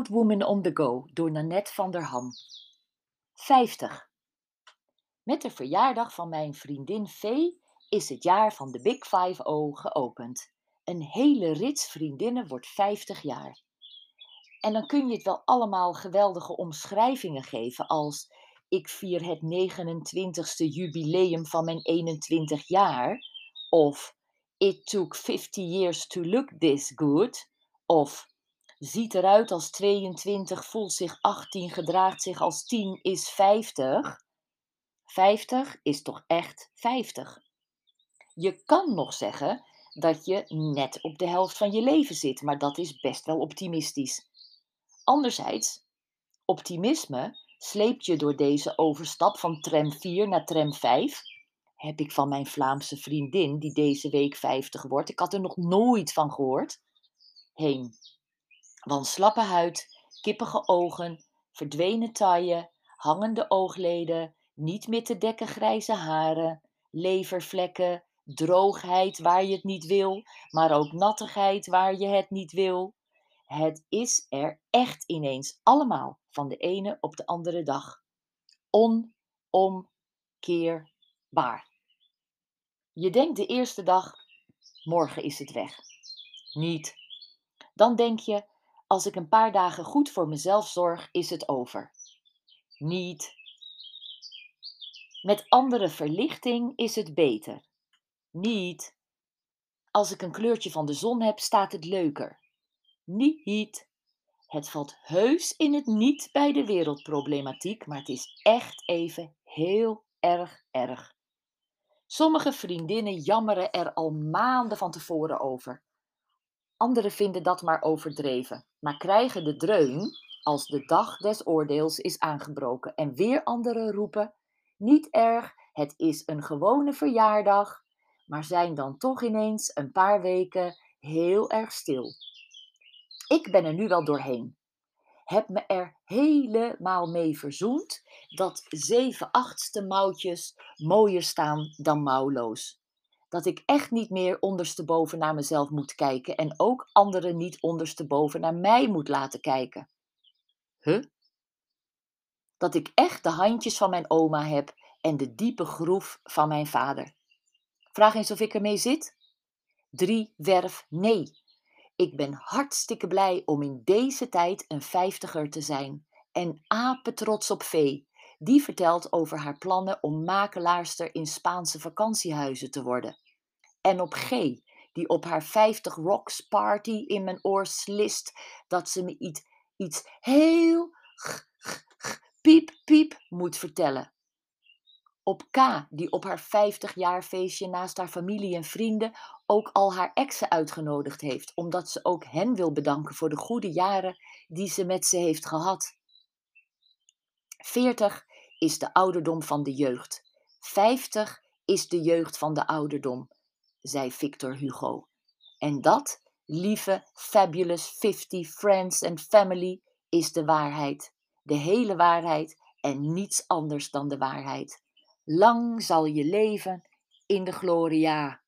Proud Woman on the Go door Nanette van der Ham. 50. Met de verjaardag van mijn vriendin Vee is het jaar van de Big 5-0 geopend. Een hele rits vriendinnen wordt 50 jaar. En dan kun je het wel allemaal geweldige omschrijvingen geven als ik vier het 29ste jubileum van mijn 21 jaar of It took 50 years to look this good of ziet eruit als 22, voelt zich 18, gedraagt zich als 10, is 50. 50 is toch echt 50. Je kan nog zeggen dat je net op de helft van je leven zit, maar dat is best wel optimistisch. Anderzijds, optimisme sleept je door deze overstap van tram 4 naar tram 5. Heb ik van mijn Vlaamse vriendin, die deze week 50 wordt, ik had er nog nooit van gehoord, heen. Want slappe huid, kippige ogen, verdwenen taille, hangende oogleden, niet meer te dekken grijze haren, levervlekken, droogheid waar je het niet wil, maar ook nattigheid waar je het niet wil. Het is er echt ineens allemaal van de ene op de andere dag. Onomkeerbaar. Je denkt de eerste dag, morgen is het weg. Niet. Dan denk je, als ik een paar dagen goed voor mezelf zorg, is het over. Niet. Met andere verlichting is het beter. Niet. Als ik een kleurtje van de zon heb, staat het leuker. Niet. Het valt heus in het niet bij de wereldproblematiek, maar het is echt even heel erg erg. Sommige vriendinnen jammeren er al maanden van tevoren over. Anderen vinden dat maar overdreven, maar krijgen de dreun als de dag des oordeels is aangebroken. En weer anderen roepen: niet erg, het is een gewone verjaardag, maar zijn dan toch ineens een paar weken heel erg stil. Ik ben er nu wel doorheen. Heb me er helemaal mee verzoend dat zeven achtste mouwtjes mooier staan dan mouwloos dat ik echt niet meer ondersteboven naar mezelf moet kijken en ook anderen niet ondersteboven naar mij moet laten kijken. Huh? Dat ik echt de handjes van mijn oma heb en de diepe groef van mijn vader. Vraag eens of ik ermee zit? Drie werf nee. Ik ben hartstikke blij om in deze tijd een vijftiger te zijn en apetrots op vee. Die vertelt over haar plannen om makelaarster in Spaanse vakantiehuizen te worden. En op G, die op haar 50 Rocks party in mijn oor slist dat ze me iets, iets heel piep piep moet vertellen. Op K, die op haar 50 jaar feestje naast haar familie en vrienden ook al haar exen uitgenodigd heeft, omdat ze ook hen wil bedanken voor de goede jaren die ze met ze heeft gehad. 40 is de ouderdom van de jeugd. 50 is de jeugd van de ouderdom, zei Victor Hugo. En dat, lieve fabulous 50 friends and family, is de waarheid. De hele waarheid en niets anders dan de waarheid. Lang zal je leven in de gloria.